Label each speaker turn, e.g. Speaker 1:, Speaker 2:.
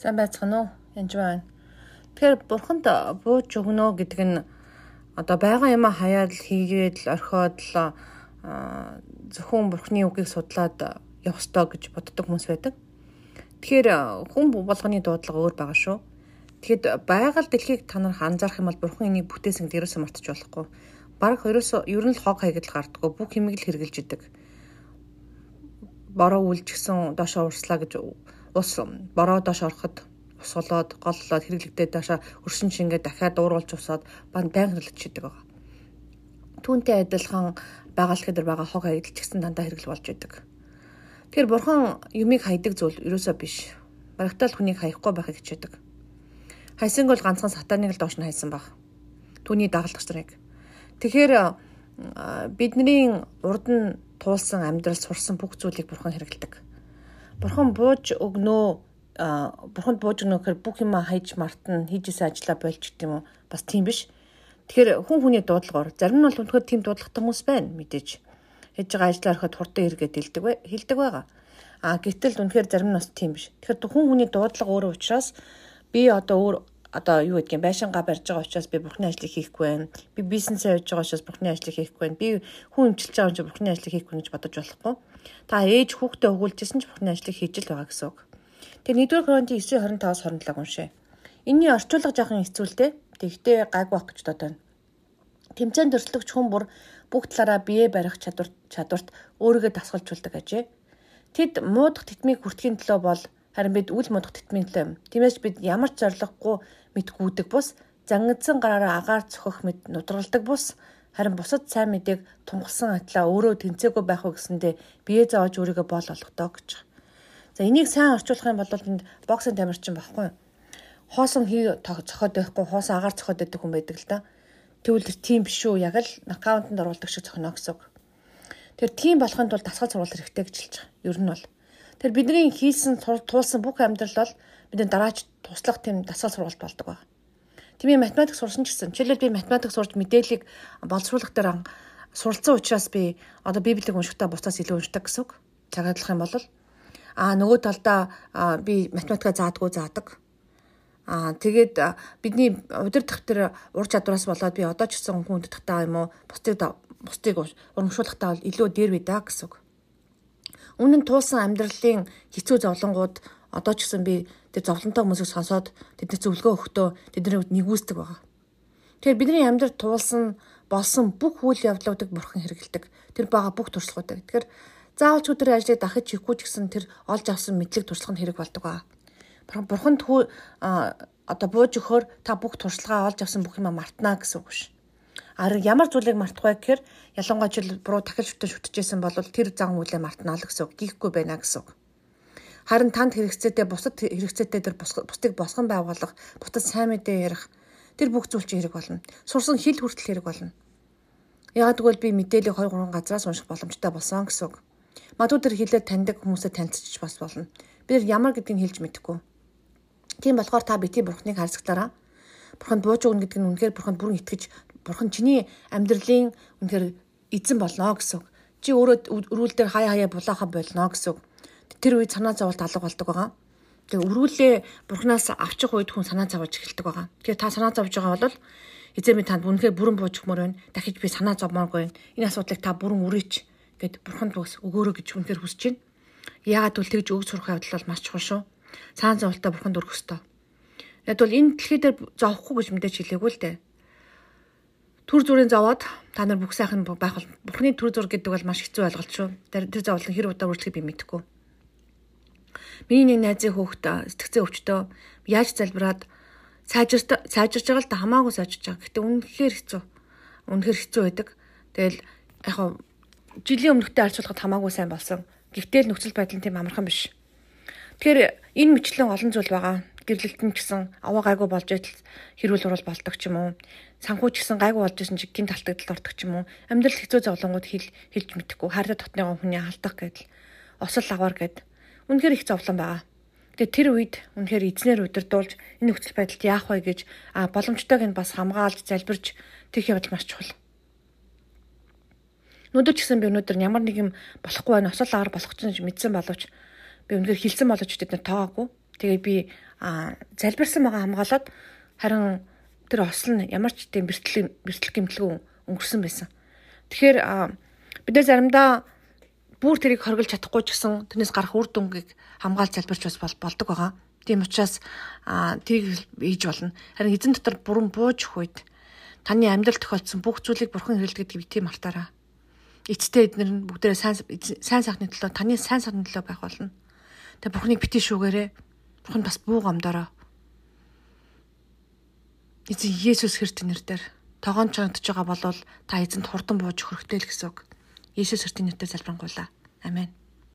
Speaker 1: Сайн байцгаана уу? Янж байна. Тэгэхээр бурханд бууж өгнө гэдэг нь одоо байгаа юм хаяад хийгээд л орхиод л зөвхөн бурхны үгийг судлаад явах ёстой гэж боддог хүмүүс байдаг. Тэгэхээр хүн болгоны дуудлага өөр байгаа шүү. Тэгэхэд байгаль дэлхийг та нар анзаарах юм бол бурхан энийг бүтээсэн гэдэг ерөөсөө мартаж болохгүй. Бараг ерөөсөө ер нь л хог хаягд л гардггүй бүх хэмиг л хэрглэж идэг. Бороо үлжсэн доошоо урслаа гэж ус бороо доош ороход ус болоод голлоод хэрэглэгдээд доошоо өршин шингээ дахиад дууруулж усаад бан байнга хэрэглэж байгаа. Түүнтэй адилхан байгальд дээр байгаа хог хаягдл ч гэсэн дандаа хэрэгэл болж идэг. Тэгэхээр бурхан юмыг хайдаг зүйл ерөөсөө биш. Барагтаал хүнийг хаяхгүй байхыг хичээдэг. Хайсанг бол ганцхан сатаныг л доош нь хайсан баг. Түүний дагалдагч нарыг. Тэгэхээр бидний урд нь туулсан амьдрал сурсан бүх зүйлийг бурхан хэрэгэлдэг бурхан бууж өгнөө бурханд бууж өгнө гэхээр бүх юм хайж мартна хийжсэн ажлаа болж гэдэг юм уу? Бас тийм биш. Тэгэхээр хүн хүний дуудлагаар зарим нь бол өнөхөр тийм дуудлагатай хүмүүс байна мэдээж. Хийж байгаа ажлаа ороход хурдан эргээд хэлдэг бай хэлдэг байгаа. А гэтэл үнэхээр зарим нь бас тийм биш. Тэгэхээр хүн хүний дуудлага өөрөө учраас би одоо өөр одоо юу гэдгийг байшингаа барьж байгаа учраас би бурхны ажлыг хийхгүй байна. Би бизнесээ явьж байгаа учраас бурхны ажлыг хийхгүй байна. Би хүн эмчилж байгаа учраас бурхны ажлыг хийхгүй гэж бодож болохгүй. Та ээж хүүхдээ өгүүлжсэн ч бурхны ажлыг хийж л байгаа гэсэн үг. Тэгээ 1-р Коринтын 9:25-аас 27 уншъя. Энийний орчуулга жоохон хэцүүлтэй. Тэгтээ гайгүй байх гэж бодоод байна. Тэмцээн төрөлтөгч хүн бүр бүх талаараа бие барих чадвар чадварт өөрийгөө дасгалжуулдаг ажээ. Тэд муудах тэтмийг хүртэхийн төлөө бол харин бид үл муудах тэтмийн төлөө юм. Тиймээс бид ямар ч зориггүй мэд гүйдэг бус зангидсан гараараа агаар цохих мэд нудралдаг бус Харин бусад сайн мэдээг тунгалсан атлаа өөрөө тэнцээгүй байх уу гэсэндээ бие зааж өөрийгөө боол олгодоо гэж. За энийг сайн орчуулах юм бол энд боксын тамирчин байхгүй юу? Хоосон хий цохоод байхгүй, хоосон агаар цохоод байдаг хүн байдаг л да. Тэгвэл тийм биш үү? Яг л аккаунтанд оруулдаг шиг цохино гэсэн үг. Тэр тийм болохын тулд дасгал сурвал хэрэгтэй гэж хэлж байгаа. Ер нь бол. Тэр бидний хийсэн туулсан бүх амьдрал бол бидний дараач туслах тийм дасгал сургалт болдог байна. Тийм математик сурсан ч гэсэн жишээлбэл би математик сурч мэдээллийг боловсруулах дээр суралцсан учраас би одоо библийг уншихтаа буцаас илүү уншдаг гэсэн үг. Цагаадлах юм бол а нөгөө талдаа би математикаа заадгүй заадаг. Аа тэгээд бидний удирдах тэр ур чадвараас болоод би одоо ч гэсэн хүн удирдахтаа юм уу бусдыг бусдыг урамшуулахтаа бол илүү дээр бий даа гэсэн үг. Үнэн туусан амьдралын хэцүү зовлонгууд одоо ч гэсэн би тэр зовлонтой хүмүүсийг сонсоод тэдний зөвлөгөө өгөхдөө тэдний хувьд нэгүсдэг байгаа. Тэгэхээр бидний амьдрал туулсан болсон бүх үйл явдлуудыг бурхан хэрэгэлдэг. Тэр байгаа бүх туршлагуудыг. Тэгэхээр заавал ч өдөр ажлыг дахиж хийхгүй ч гэсэн тэр олж авсан мэдлэг туршлага нь хэрэг болдог ба. Бурхан тхүү одоо бууж өгөхөөр та бүх туршлагаа олж авсан бүх юм мартнаа гэсэн үг биш. Ямар зүйлийг мартахгүй гэхээр ялангуяа жил буруу тахил шүтэн шүтжсэн бол тэр зан үйлээ мартнаа л гэсэн үг. Гихгүй байна гэсэн үг. Харин танд хэрэгцээтэй бусад хэрэгцээтэй тэр бусдыг босгон байгуулах, бусдад сайн мэдээ ярих тэр бүх зүйл чинь хэрэг болно. Сурсан хил хүртэл хэрэг болно. Яг тэгвэл би мэдээлэл 2 3 газраас унших боломжтой болсон гэсэн үг. Мадуу тэр хилээд таньдаг хүмүүстэй танилцчих бас болно. Бид ямар гэдгийг хэлж мэдэхгүй. Тийм болохоор та бити бурхныг харьцагтаараа бурханд бууж өгнө гэдэг нь үнэхээр бурханд бүрэн итгэж бурхан чиний амьдралын үнэхээр эзэн болно гэсэн. Чи өөрөө өрүүл дээр хаяа хаяа булаахан болно гэсэн тэр үед санаа зоволт алга болдог байгаа. Тэгээ өрүүлээ бурхнаас авчих үед хүн санаа зовж эхэлдэг байгаа. Тэгэхээр та санаа зовж байгаа бол эзэн минь танд үнэхээр бүрэн бууж өгмөр байна. Дахиж би санаа зовмооргүй. Энэ асуудлыг та бүрэн үрээч гэд бурханд бас өгөөрэй гэж үнэхээр хүсэж байна. Яагаад гэвэл тэгж өг сурах явдал бол маш чухал шүү. Цаан зовлтоо бурханд өргөх ёстой. Яг бол энэ дэлхий дээр зовхгүй гэж мэдээж хэлээгүй л дээ. Түр зүрийн зовоод та нар бүх сайхан байх бол Бурхны түр зур гэдэг бол маш хэцүү ойлголт шүү. Тэр зовлон хэр удаа үргэлжлэхийг би мэдэхгүй. Миний нэг найзын хүүхэд сэтгцэн өвчтөө яаж залбираад сайжирт сайжирч байгаа л да хамаагүй сайжирч байгаа. Гэтэ үнэхээр хэцүү. Үнэхээр хэцүү байдаг. Тэгэл яг хаа жилийн өмнөхтэй харьцуулахад хамаагүй сайн болсон. Гэвтэл нөхцөл байдал нь тийм амархан биш. Тэгэхээр энэ мэтлэн олон зүйл байгаа. Гэрлэлтэн гэсэн аваа гайгүй болж идэл хэрүүл урал болдог ч юм уу. Санхүү ч гэсэн гайгүй болж исэн чиг гинт талтагдал ордог ч юм уу. Амьдрал хэцүү зовлонгууд хэл хэлж мэдэхгүй. Хайртай дотны хүний алдах гэдэл осол аваар гэд Үнэхээр их зовлон байгаа. Тэгээ тэр үед үнэхээр эзнэр удирдуулж энэ нөхцөл байдалд яах вэ гэж а боломжтойг нь бас хамгаалж залбирч тэгэх явдал маш чухал. Өнөөдөр ч гэсэн би өнөөдөр ямар нэг юм болохгүй байна, осол аар болох гэж мэдсэн боловч би үнэхээр хилцэн боловч тэд нар тоогүй. Тэгээ би залбирсан байгаа хамгаалаад харин тэр осол нь ямар ч тийм бэртэл бэртэл гэмтэлгүй өнгөрсөн байсан. Тэгэхээр бид нэ заримдаа бүр тэрийг хоригдож чадахгүй ч гэсэн тэрнээс гарах үр дүнгийг хамгаалж залбирч бас болдог байгаа. Тийм учраас тэрийг ийж болно. Харин эзэн дотор бүрэн бууж өгөх үед таны амьдрал тохиолдсон бүх зүйлийг бурхан хэрэглэдэг гэдгийг бити мартаараа. Эцтэй эднэр нь бүгдээрээ сайн сайн сайхны төлөө таны сайн сайхны төлөө байх болно. Тэгээ бурханыг бити шүүгээрээ. Бурхан бас буу гомдороо. Эзэн Есүс Христийн нэрээр тогоон чанагдж байгаа болвол та эзэнд хурдан бууж хөрөхтэй л гэсэн үг. Есүс Христийн нэрээр залбирanгуйлаа. Амен.